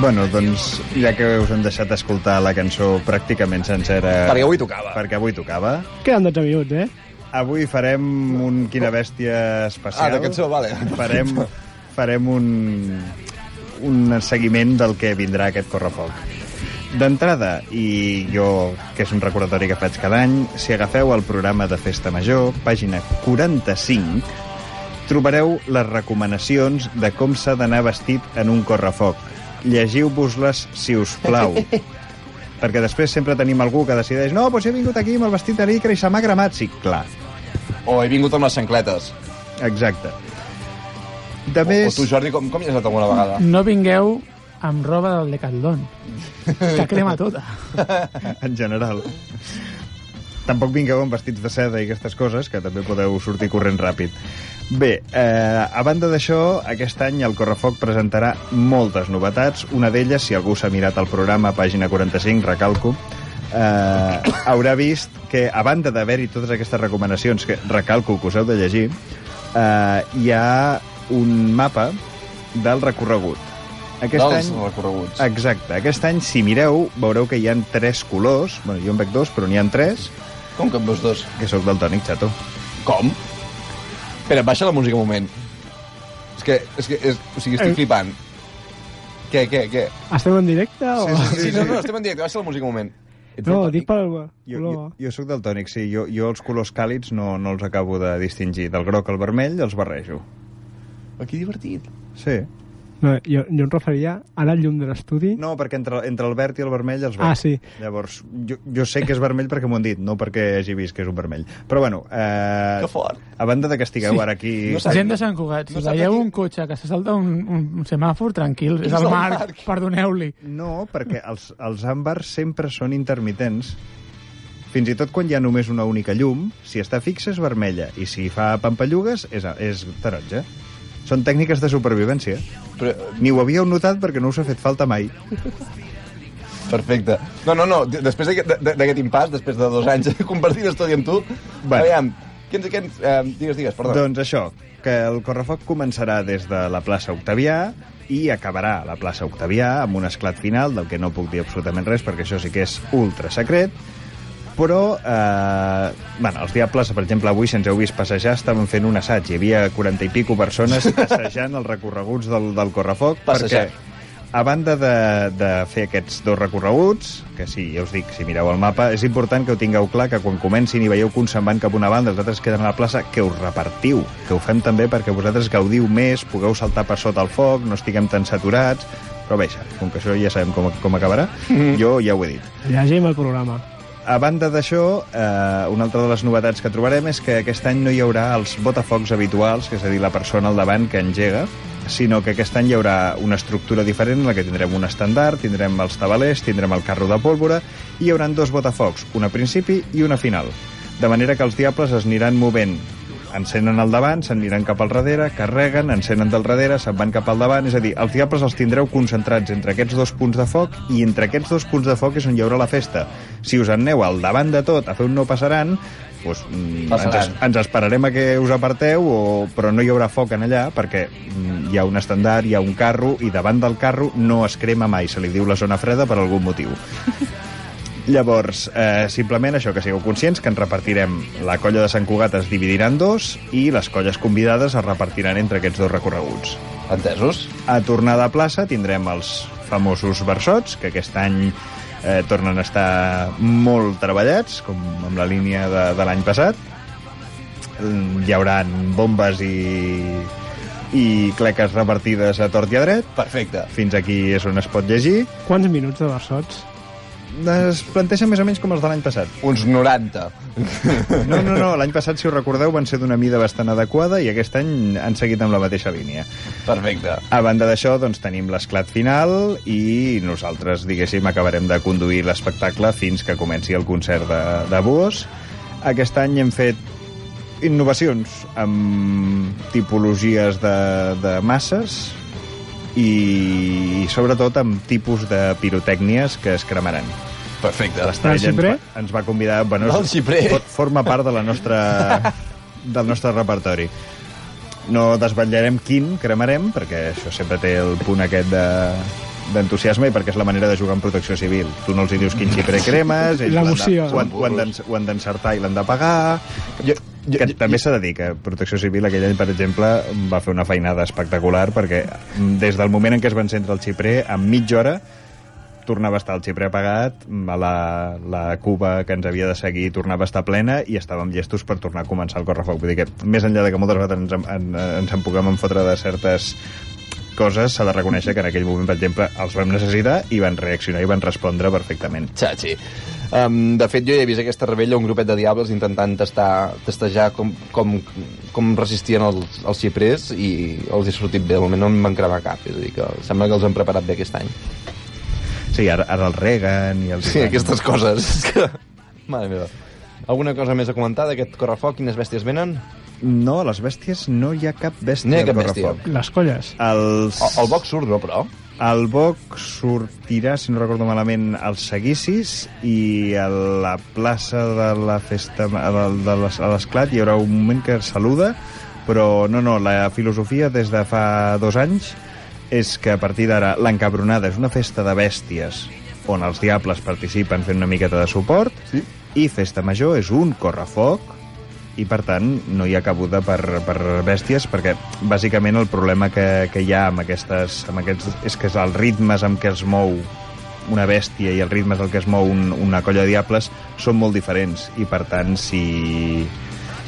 Bueno, doncs, ja que us hem deixat escoltar la cançó pràcticament sencera... Perquè avui tocava. Perquè avui tocava. Queden 12 minuts, eh? Avui farem un Quina Bèstia especial. Ah, de cançó, vale. Farem, farem un, un seguiment del que vindrà aquest correfoc. D'entrada, i jo, que és un recordatori que faig cada any, si agafeu el programa de Festa Major, pàgina 45, trobareu les recomanacions de com s'ha d'anar vestit en un correfoc. Llegiu-vos-les, si us plau. Perquè després sempre tenim algú que decideix no, doncs he vingut aquí amb el vestit de licra i se m'ha cremat. Sí, clar. O he vingut amb les xancletes. Exacte. De O, o més... tu, Jordi, com, com hi has anat alguna vegada? No vingueu amb roba del Decathlon, que crema tota. en general. Tampoc vingueu amb vestits de seda i aquestes coses, que també podeu sortir corrent ràpid. Bé, eh, a banda d'això, aquest any el Correfoc presentarà moltes novetats. Una d'elles, si algú s'ha mirat el programa, pàgina 45, recalco, eh, haurà vist que, a banda d'haver-hi totes aquestes recomanacions, que recalco que us heu de llegir, eh, hi ha un mapa del recorregut. Aquest Dels any, recorreguts. Exacte. Aquest any, si mireu, veureu que hi han tres colors. Bueno, jo en veig dos, però n'hi han tres. Com que en veus dos? Que sóc del tònic, xato. Com? Espera, baixa la música un moment. És que, és que és, o sigui, estic Eh. flipant. Què, què, què? Estem en directe o...? Sí, no, no, estem en directe, baixa la música un moment. Ets No, del dic tònic? pel Jo, color. jo, jo sóc del tònic, sí. Jo, jo els colors càlids no, no els acabo de distingir. Del groc al vermell els barrejo. Oh, que divertit. Sí. No, jo, jo em referia a la llum de l'estudi. No, perquè entre, entre el verd i el vermell els veig. Ah, sí. Llavors, jo, jo sé que és vermell perquè m'ho han dit, no perquè hagi vist que és un vermell. Però bueno, eh, Que fort. a banda de que estigueu Sí. ara aquí... No Gent de Sant Cugat, si No sap veieu aquí- un cotxe que se salta un, un, un semàfor, tranquil, és És el el Marc, Marc. perdoneu-li. No, perquè els, els àmbars sempre són intermitents. Fins i tot quan hi ha només una única llum, si està fixa és vermella, i si fa pampallugues és, és taronja. Són tècniques de supervivència. Però, Ni ho havíeu notat perquè no us ha fet falta mai. perfecte. No, no, no, després d'aquest impàs, després de dos anys compartint estudi amb tu, Bueno. aviam, què ens, què ens, eh, digues, digues, perdó. Doncs això, que el correfoc començarà des de la plaça Octavià i acabarà a la plaça Octavià amb un esclat final del que no puc dir absolutament res perquè això sí que és ultra secret però eh, bueno, els Diables, per exemple, avui, si ens heu vist passejar, estaven fent un assaig. Hi havia 40 i pico persones assajant els recorreguts del, del correfoc, Passejar. perquè a banda de, de fer aquests dos recorreguts, que sí, ja us dic, si mireu el mapa, és important que ho tingueu clar, que quan comencin i veieu que uns se'n van cap a una banda, els altres queden a la plaça, que us repartiu, que ho fem també perquè vosaltres gaudiu més, pugueu saltar per sota el foc, no estiguem tan saturats, però veja, com que això ja sabem com, com acabarà, jo ja ho he dit. Llegim el programa. A banda d'això, eh, una altra de les novetats que trobarem és que aquest any no hi haurà els botafocs habituals, que és a dir, la persona al davant que engega, sinó que aquest any hi haurà una estructura diferent en la que tindrem un estandard, tindrem els tabalers, tindrem el carro de pólvora i hi haurà dos botafocs, un a principi i un a final. De manera que els diables es aniran movent encenen al davant, s'aniran cap al darrere, carreguen, encenen del darrere, se'n van cap al davant, és a dir, els diables els tindreu concentrats entre aquests dos punts de foc i entre aquests dos punts de foc és on hi haurà la festa. Si us en aneu al davant de tot a fer un no passaran, doncs, mm, ens, Passaran. es- ens esperarem a que us aparteu, o, però no hi haurà foc en allà perquè mm, hi ha un estandard, hi ha un carro i davant del carro no es crema mai, se li diu la zona freda per algun motiu. Llavors, eh, simplement això, que sigueu conscients que ens repartirem, la colla de Sant Cugat es dividirà en dos i les colles convidades es repartiran entre aquests dos recorreguts. Entesos? A tornada a plaça tindrem els famosos versots, que aquest any eh, tornen a estar molt treballats, com amb la línia de, de l'any passat. Mm, Hi haurà bombes i, i cleques repartides a tort i a dret. Perfecte. Fins aquí és on es pot llegir. Quants minuts de versots? Es planteja més o menys com els de l'any passat. Uns 90. No, no, no, l'any passat, si us recordeu, van ser d'una mida bastant adequada i aquest any han seguit amb la mateixa línia. Perfecte. A banda d'això, doncs, tenim l'esclat final i nosaltres, diguéssim, acabarem de conduir l'espectacle fins que comenci el concert de, de Buos. Aquest any hem fet innovacions amb tipologies de, de masses i sobretot amb tipus de pirotècnies que es cremaran. Perfecte. L'estrella El ens, va- ens va convidar... Bueno, El xiprer. Pot, forma part de la nostra, del nostre repertori. No desvetllarem quin cremarem, perquè això sempre té el punt aquest de d'entusiasme i perquè és la manera de jugar en protecció civil. Tu no els hi dius quin xiprer cremes, ells ho han d'encertar i l'han de pagar... Jo, jo, Que també s'ha de dir que Protecció Civil aquell any, per exemple, va fer una feinada espectacular perquè mm, des del moment en què es va encendre el xiprer, en mitja hora tornava a estar el xipre apagat, la, la cuba que ens havia de seguir tornava a estar plena i estàvem llestos per tornar a començar el correfoc. Vull dir que, més enllà de que moltes vegades ens, en, en, ens en puguem enfotre de certes coses, s'ha de reconèixer que en aquell moment, per exemple, els vam necessitar i van reaccionar i van respondre perfectament. Xachi. Um, de fet, jo ja he vist aquesta rebella un grupet de diables intentant testar, testejar com, com, com resistien els, els xiprers i els hi ha sortit bé. De moment no en van cremar cap, és a dir, que sembla que els han preparat bé aquest any. Sí, ara, ara el reguen i els... Sí, aquestes coses. És que... Mare meva. Alguna cosa més a comentar d'aquest correfoc? Quines bèsties venen? No, a les bèsties no hi ha cap bèstia No hi ha al cap bèstia. Les colles. Els... El, el boc surt, no, però? El Boc sortirà, si no recordo malament, als seguicis i a la plaça de la festa de, de l'esclat hi haurà un moment que saluda, però no, no, la filosofia des de fa dos anys és que a partir d'ara l'encabronada és una festa de bèsties on els diables participen fent una miqueta de suport sí. i Festa Major és un correfoc i per tant no hi ha cabuda per, per bèsties perquè bàsicament el problema que, que hi ha amb aquestes, amb aquests, és que els ritmes amb què es mou una bèstia i els ritmes del que es mou un, una colla de diables són molt diferents i per tant si,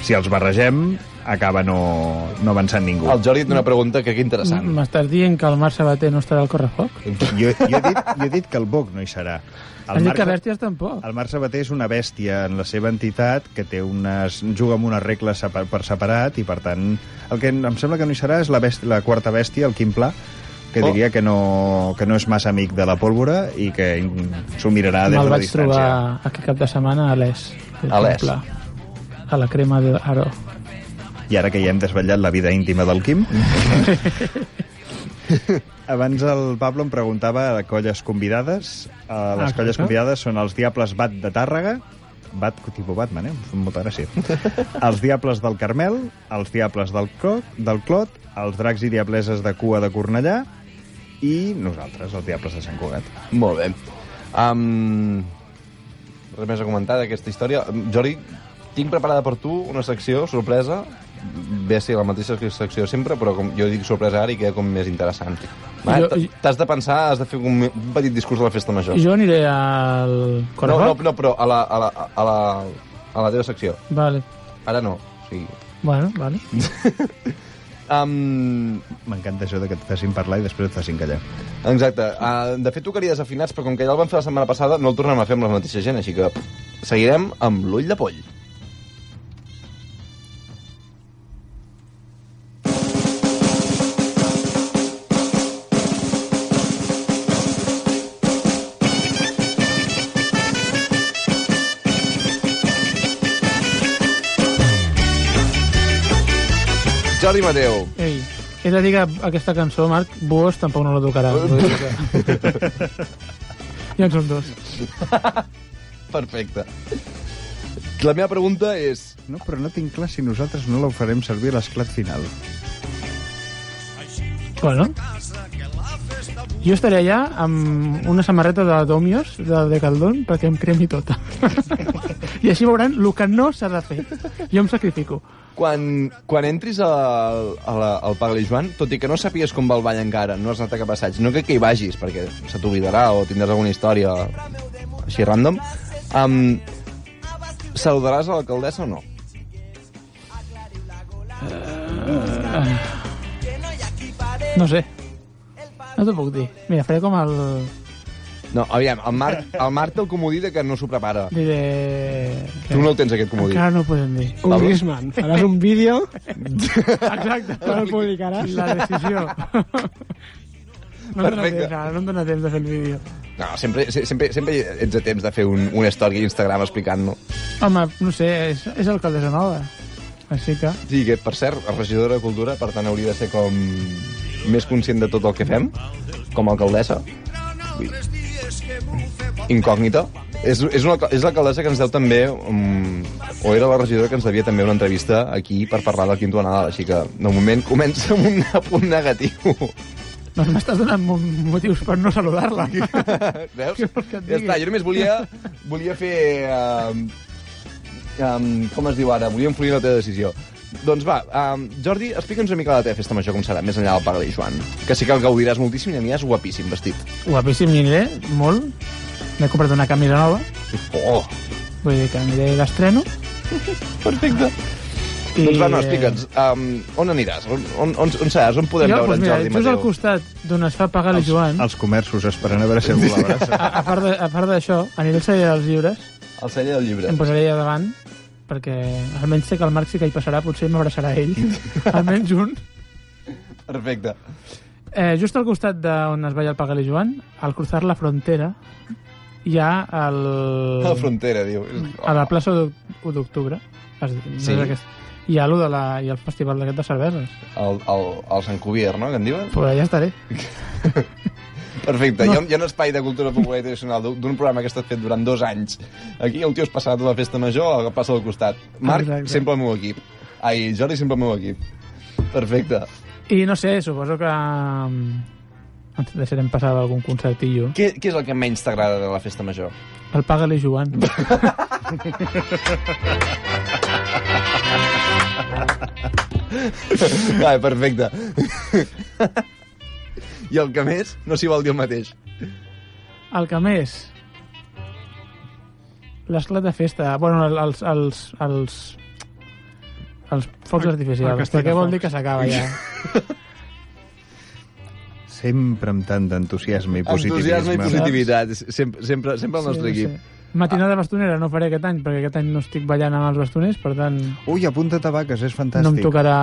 si els barregem acaba no, no avançant ningú. El Jordi té una pregunta que que interessant. M'estàs dient que el Marc Sabater no estarà al correfoc? Jo, jo, he dit, jo he dit que el Boc no hi serà. Has dit que bèsties tampoc. El Marc Sabater és una bèstia en la seva entitat que té unes, juga amb unes regles separ, per separat i, per tant, el que em sembla que no hi serà és la, bèstia, la quarta bèstia, el Quim Pla, que Oh. diria que no, que no és massa amic de la pólvora i que s'ho mirarà des Me'l de la vaig distància. trobar aquest cap de setmana a l'ES. A l'ES? A la crema d'Aro. I ara que ja hem desvetllat la vida íntima del Quim... Abans el Pablo em preguntava de colles convidades. Uh, les Ah, colles clar. convidades són els Diables Bat de Tàrrega, Bat tipus Batman, eh? Em molta gràcia. els Diables del Carmel, els Diables del Clot, del Clot, els Dracs i Diableses de Cua de Cornellà i nosaltres, els Diables de Sant Cugat. Molt bé. Um, res més a comentar d'aquesta història. Jordi, tinc preparada per tu una secció, sorpresa, ve a ser la mateixa secció sempre, però com jo dic sorpresa ara i queda com més interessant. T'has de pensar, has de fer un, un petit discurs a la festa major. Jo aniré al no, no, no, però a la, a, la, a, la, a la teva secció. Vale. Ara no. O sigui, Bueno, vale. Um... M'encanta això de que et facin parlar i després et facin callar. Exacte. Uh, de fet, tocaria desafinats, però com que ja el vam fer la setmana passada, no el tornem a fer amb la mateixa gent, així que seguirem amb l'ull de poll. Jordi Mateu. Ei, he de dir que aquesta cançó, Marc, vos tampoc no la tocarà. Ja en són dos. Perfecte. La meva pregunta és... No, però no tinc clar si nosaltres no la farem servir a l'esclat final. Bueno, jo estaré allà amb una samarreta de Domios, de Decaldón, perquè em cremi tota. I així veuran el que no s'ha de fer. Jo em sacrifico. Quan, quan entris al, a la, al Pagle Joan, tot i que no sàpigues com va el ball encara, no has anat a cap assaig, no crec que hi vagis, perquè se t'oblidarà o tindràs alguna història així random, um, saludaràs a l'alcaldessa o no? Uh, no sé. No t'ho puc dir. Mira, faré com el... No, aviam, el Marc, el Marc té el comodí de que no s'ho prepara. Diré... Tu no el tens, aquest comodí. Encara no ho podem dir. Un Griezmann. Faràs un vídeo, Exacte. però el publicaràs. La decisió. No em dóna Perfecte. temps, ara, no em dóna temps de fer el vídeo. No, sempre, se- sempre, sempre ets a temps de fer un, una història a Instagram explicant-no. Home, no sé, és, és alcaldessa nova. Així que... Sí, que, per cert, és regidora de Cultura, per tant, hauria de ser com més conscient de tot el que fem, com a alcaldessa. Ui. Incògnita. És, és, una, és l'alcaldessa que ens deu també, um, o era la regidora que ens devia també una entrevista aquí per parlar del quinto de Nadal, així que, de moment, comença amb un punt negatiu. Doncs m'estàs donant mo- motius per no saludar-la. Veus? Ja està, jo només volia, volia fer... Uh, Um, com es diu ara? Volia influir en la teva decisió. Doncs va, um, Jordi, explica'ns una mica la teva festa major com serà, més enllà del Paga i Joan. Que sí que el gaudiràs moltíssim i aniràs guapíssim vestit. Guapíssim, hi aniré, molt. M'he comprat una camisa nova, Oh, vull dir que aniré a l'estreno. perfecte. I... Doncs va, no, explica'ns, um, on aniràs? On, on, on, on seràs? On podem jo, veure doncs en mira, Jordi just al Mateu? costat d'on es fa pagar el Joan, Els comerços esperant a veure si algú l'abraça. a, a part de- a part d'això, aniré al celler dels llibres, El celler del llibre. em posaré allà davant, perquè almenys sé que el Marc sí que hi passarà, potser m'abraçarà ell, almenys un. Perfecte. Eh, just al costat d'on es veia el Pagal i Joan, al cruzar la frontera, hi ha el... La frontera, diu. a la plaça d'1 d'octubre. Es- no Sí. és. Hi ha, de la, hi ha el festival d'aquest de cerveses. El, el, el Sant Cuvier, no?, que en diuen? Pues allà estaré. Perfecte, No. hi, ha, hi ha un espai de cultura popular i tradicional d'un programa que estat fet durant dos anys. Aquí el tio es passava tota la festa major a passa al costat. Marc, Exacte. sempre al meu equip. Ai, Jordi, sempre al meu equip. Perfecte. I no sé, suposo que mm, ens deixarem passar algun concertillo. Què, què és el que menys t'agrada de la festa major? El Paga-li Joan. Ai, perfecte. I el que més, no s'hi vol dir el mateix. El que més... L'esclat de festa. Bueno, el- els... els, els els focs El- artificials, el perquè vol dir que s'acaba ja. Sempre amb tant d'entusiasme i positivisme. Entusiasme i positivitat. Sempre, sempre, sempre el nostre Sí, equip. sí. Matinada bastonera no faré aquest any, perquè aquest any no estic ballant amb els bastoners, per tant Ui, apunta't a vaques, és fantàstic. no em tocarà...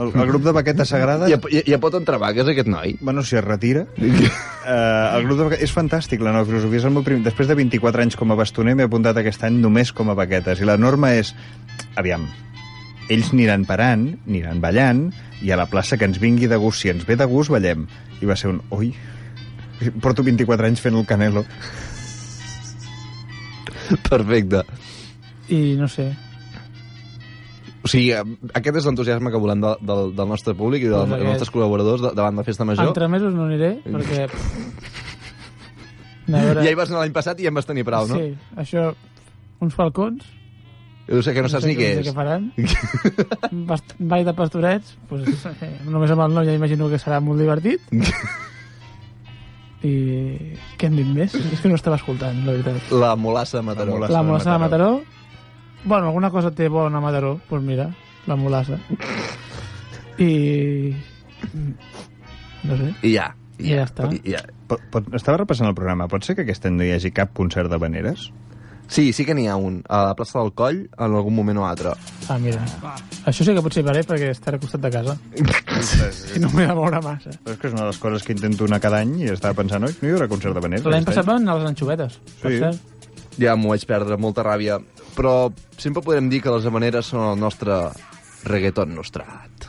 El, el grup de baquetes sagrades... Ja, ja, ja pot entrar vaques, aquest noi? Bueno, si es retira... uh, el grup de baquetes... És fantàstic, la nova filosofia. És el meu prim... Després de 24 anys com a bastoner, m'he apuntat aquest any només com a baquetes. I la norma és... Aviam, ells aniran parant, aniran ballant, i a la plaça que ens vingui de gust. Si ens ve de gust, ballem. I va ser un... Ui, porto 24 anys fent el canelo. Perfecte. I no sé, O sigui, aquest és l'entusiasme que volem de, del, del nostre públic i del, dels aquest. nostres col·laboradors de, davant de Festa Major. entre mesos no aniré, perquè... Veure, Ja hi vas anar l'any passat i ja en vas tenir prou, no? Sí, això... Uns falcons... Jo sé que no saps ni què no és. què faran. Ball de pastorets, pues, eh, només amb el nom ja imagino que serà molt divertit. I què hem dit més? És que no estava escoltant, la veritat. La molassa de Mataró. La molassa. La molassa de Mataró. Bueno, alguna cosa té bona a Mataró, doncs pues mira, la molassa. I... No sé. I ja. I ja està. I ja. Pot, pot, estava repassant el programa. Pot ser que aquest any no hi hagi cap concert de veneres? Sí, sí que n'hi ha un. A la plaça del Coll, en algun moment o altre. Ah, mira. Això sí que potser faré perquè estaré al costat de casa. I no m'he de moure massa. Però és que és una de les coses que intento anar cada any i estava pensant, oi, no hi haurà concert de veneres? L'any passat any?" van anar les anxovetes, per Sí. cert. Ja m'ho vaig perdre, molta ràbia. Però sempre podem dir que les habaneres són el nostre reggaeton nostrat.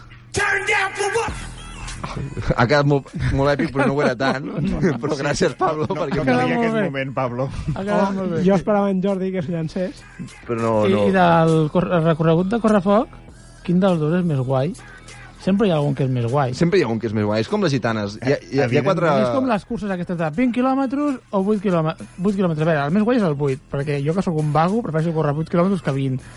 Ha quedat molt, molt èpic, però no ho era tant. però gràcies, Pablo, No, perquè... no calia aquest bé. moment, Pablo. Ha quedat molt bé. Jo esperava en Jordi que es llancés. Però no, I, no. I del cor el recorregut de Correfoc, quin dels dos és més guai? Sempre hi ha algun que és més guai. Sempre hi ha un que és més guai. És com les gitanes. Hi ha, hi ha, hi ha quatre... És com les curses aquestes de 20 quilòmetres o 8 quilòmetres. 8 quilòmetres. A veure, el més guai és el 8, perquè jo que sóc un vago prefereixo córrer 8 quilòmetres que 20.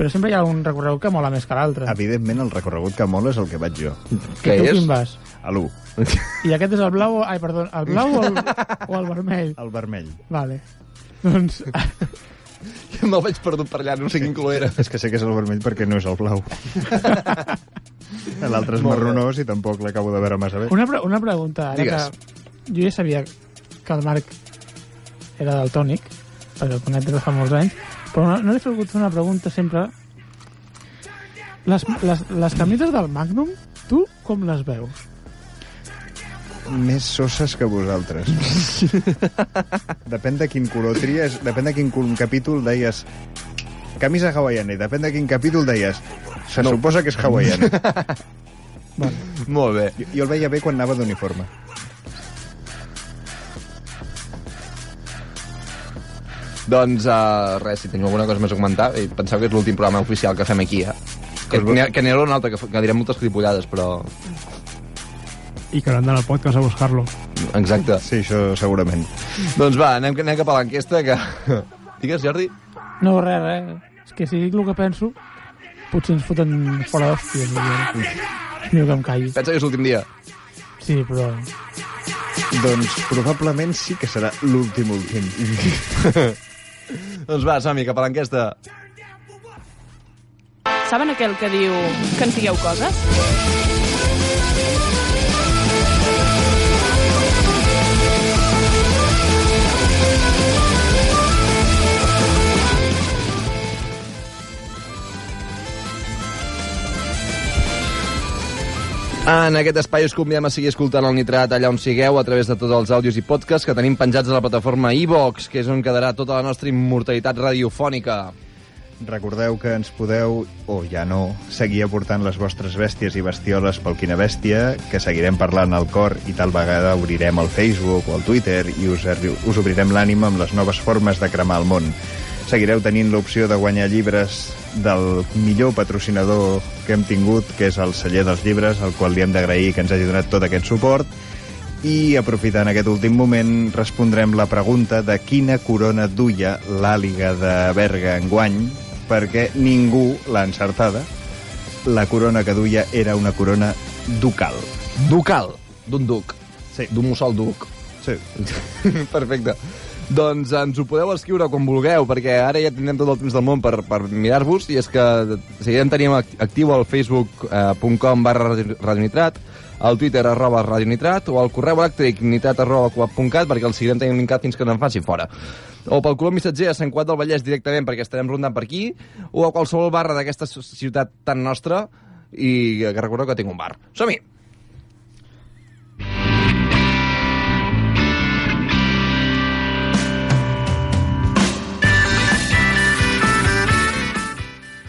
Però sempre hi ha un recorregut que mola més que l'altre. Evidentment, el recorregut que mola és el que vaig jo. Què tu és? quin vas? A l'1, I aquest és el blau... Ai, perdó, el blau o el, o el vermell? el vermell. Vale. Doncs... Me'l vaig perdut per allà, no sé quin color era. És que sé que és el vermell perquè no és el blau. L'altre és marronós i tampoc l'acabo de veure massa bé. Una, pre una pregunta. Ara Digues. que jo ja sabia que el Marc era del tònic, perquè el conec des de fa molts anys, però no, no li he fer una pregunta sempre. Les, les, les camises del Magnum, tu com les veus? Més soses que vosaltres. depèn de quin color tries, depèn de quin capítol deies camisa hawaiana i depèn de quin capítol deies se no. suposa que és hawaiana. Molt bé. jo, jo el veia bé quan anava d'uniforme. Doncs uh, res, si teniu alguna cosa més a comentar, i penseu que és l'últim programa oficial que fem aquí, eh? Que, Que ha- que n'hi haurà un altre, que, que direm moltes cripollades, però... I que no han d'anar al podcast a buscar-lo. Exacte. Sí, això segurament. doncs va, anem, anem cap a l'enquesta, que... Digues, Jordi? No, res, res. Que si dic el que penso, potser ens foten fora d'hòsties. Diu que em calli. Pensa que és l'últim dia. Sí, però... Doncs probablement sí que serà l'últim últim. doncs va, som cap a l'enquesta. Saben aquell que diu que ens digueu coses? En aquest espai us convidem a seguir escoltant el Nitrat allà on sigueu a través de tots els àudios i podcasts que tenim penjats a la plataforma iVox, que és on quedarà tota la nostra immortalitat radiofònica. Recordeu que ens podeu, o ja no, seguir aportant les vostres bèsties i bestioles pel Quina Bèstia, que seguirem parlant al cor i tal vegada obrirem el Facebook o el Twitter i us, us obrirem l'ànima amb les noves formes de cremar el món. Seguireu tenint l'opció de guanyar llibres del millor patrocinador que hem tingut, que és el celler dels llibres, al qual li hem d'agrair que ens hagi donat tot aquest suport. I, aprofitant aquest últim moment, respondrem la pregunta de quina corona duia l'àliga de Berga enguany, perquè ningú l'ha encertada. La corona que duia era una corona ducal. Ducal, d'un duc. Sí. D'un mussol duc. Sí. Perfecte. Doncs ens ho podeu escriure quan vulgueu, perquè ara ja tindrem tot el temps del món per, per mirar-vos, i és que seguirem tenim actiu al facebook.com barra radionitrat, al twitter arroba radionitrat, o al correu elèctric nitrat arroba coap.cat, perquè el seguirem tenint linkat fins que no en faci fora. O pel color missatger a Sant Cuat del Vallès directament, perquè estarem rondant per aquí, o a qualsevol barra d'aquesta ciutat tan nostra, i que recordeu que tinc un bar. Som-hi!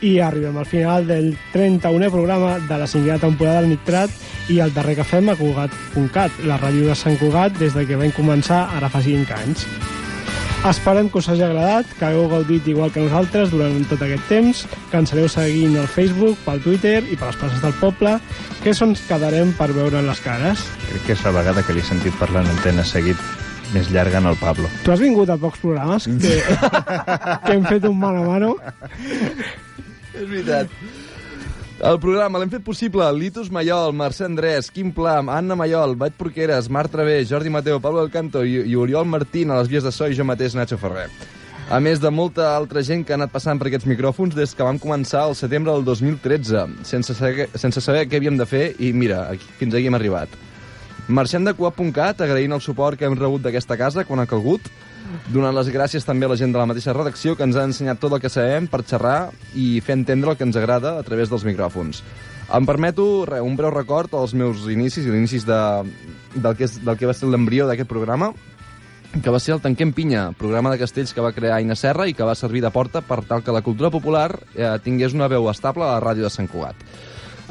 I arribem al final del 31è programa de la cinquena temporada del Nitrat i el darrer que fem a Cugat.cat, la ràdio de Sant Cugat des de que vam començar ara fa 5 anys. Esperem que us hagi agradat, que hagueu gaudit igual que nosaltres durant tot aquest temps, que ens aneu seguint al Facebook, pel Twitter i per les places del poble, que és on quedarem per veure les cares. Crec que és la vegada que l'he sentit parlar en antena seguit més llarga en el Pablo. Tu has vingut a pocs programes que, que hem fet un mano a mano. És veritat. El programa l'hem fet possible Litus Mayol, Mercè Andrés, Quim Plam, Anna Mayol, Bat Porqueres, Marc Travé, Jordi Mateo, Pablo del Canto i, i Oriol Martín a les vies de so i jo mateix, Nacho Ferrer. A més de molta altra gent que ha anat passant per aquests micròfons des que vam començar el setembre del 2013, sense saber, sense saber què havíem de fer, i mira, aquí, fins aquí hem arribat. Marxem de Coap.cat, agraint el suport que hem rebut d'aquesta casa quan ha calgut, donant les gràcies també a la gent de la mateixa redacció que ens ha ensenyat tot el que sabem per xerrar i fer entendre el que ens agrada a través dels micròfons. Em permeto re, un breu record als meus inicis i l'inicis de, del, que és, del que va ser l'embrió d'aquest programa, que va ser el Tanquem Pinya, programa de castells que va crear Aina Serra i que va servir de porta per tal que la cultura popular eh, tingués una veu estable a la ràdio de Sant Cugat.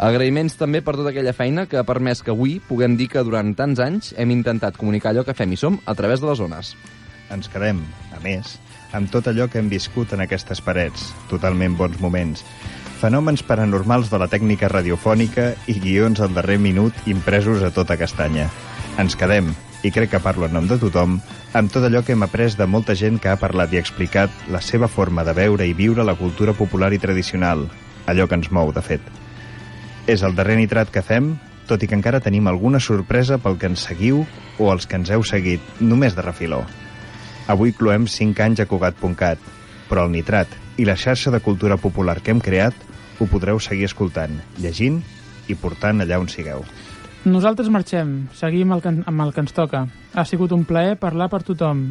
Agraïments també per tota aquella feina que ha permès que avui puguem dir que durant tants anys hem intentat comunicar allò que fem i som a través de les zones. Ens quedem, a més, amb tot allò que hem viscut en aquestes parets, totalment bons moments, fenòmens paranormals de la tècnica radiofònica i guions al darrer minut impresos a tota castanya. Ens quedem, i crec que parlo en nom de tothom, amb tot allò que hem après de molta gent que ha parlat i explicat la seva forma de veure i viure la cultura popular i tradicional, allò que ens mou, de fet. És el darrer nitrat que fem, tot i que encara tenim alguna sorpresa pel que ens seguiu o els que ens heu seguit, només de refiló. Avui cloem 5 anys a Cugat.cat, però el nitrat i la xarxa de cultura popular que hem creat ho podreu seguir escoltant, llegint i portant allà on sigueu. Nosaltres marxem, seguim el que, amb el que ens toca. Ha sigut un plaer parlar per tothom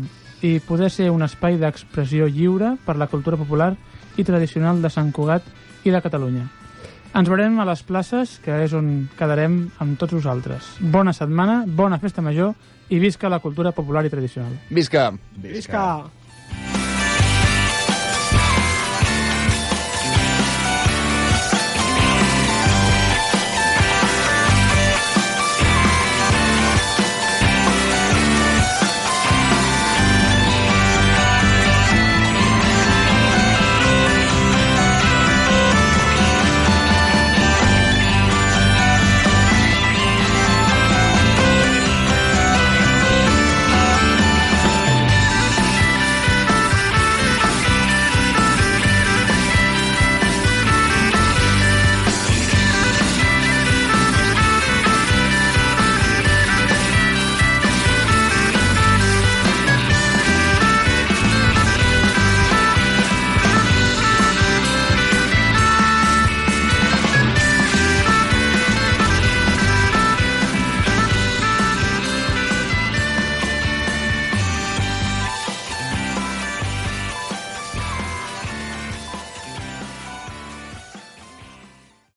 i poder ser un espai d'expressió lliure per la cultura popular i tradicional de Sant Cugat i de Catalunya. Ens veurem a les places, que és on quedarem amb tots vosaltres. Bona setmana, bona festa major i visca la cultura popular i tradicional. Visca! Visca! Visca.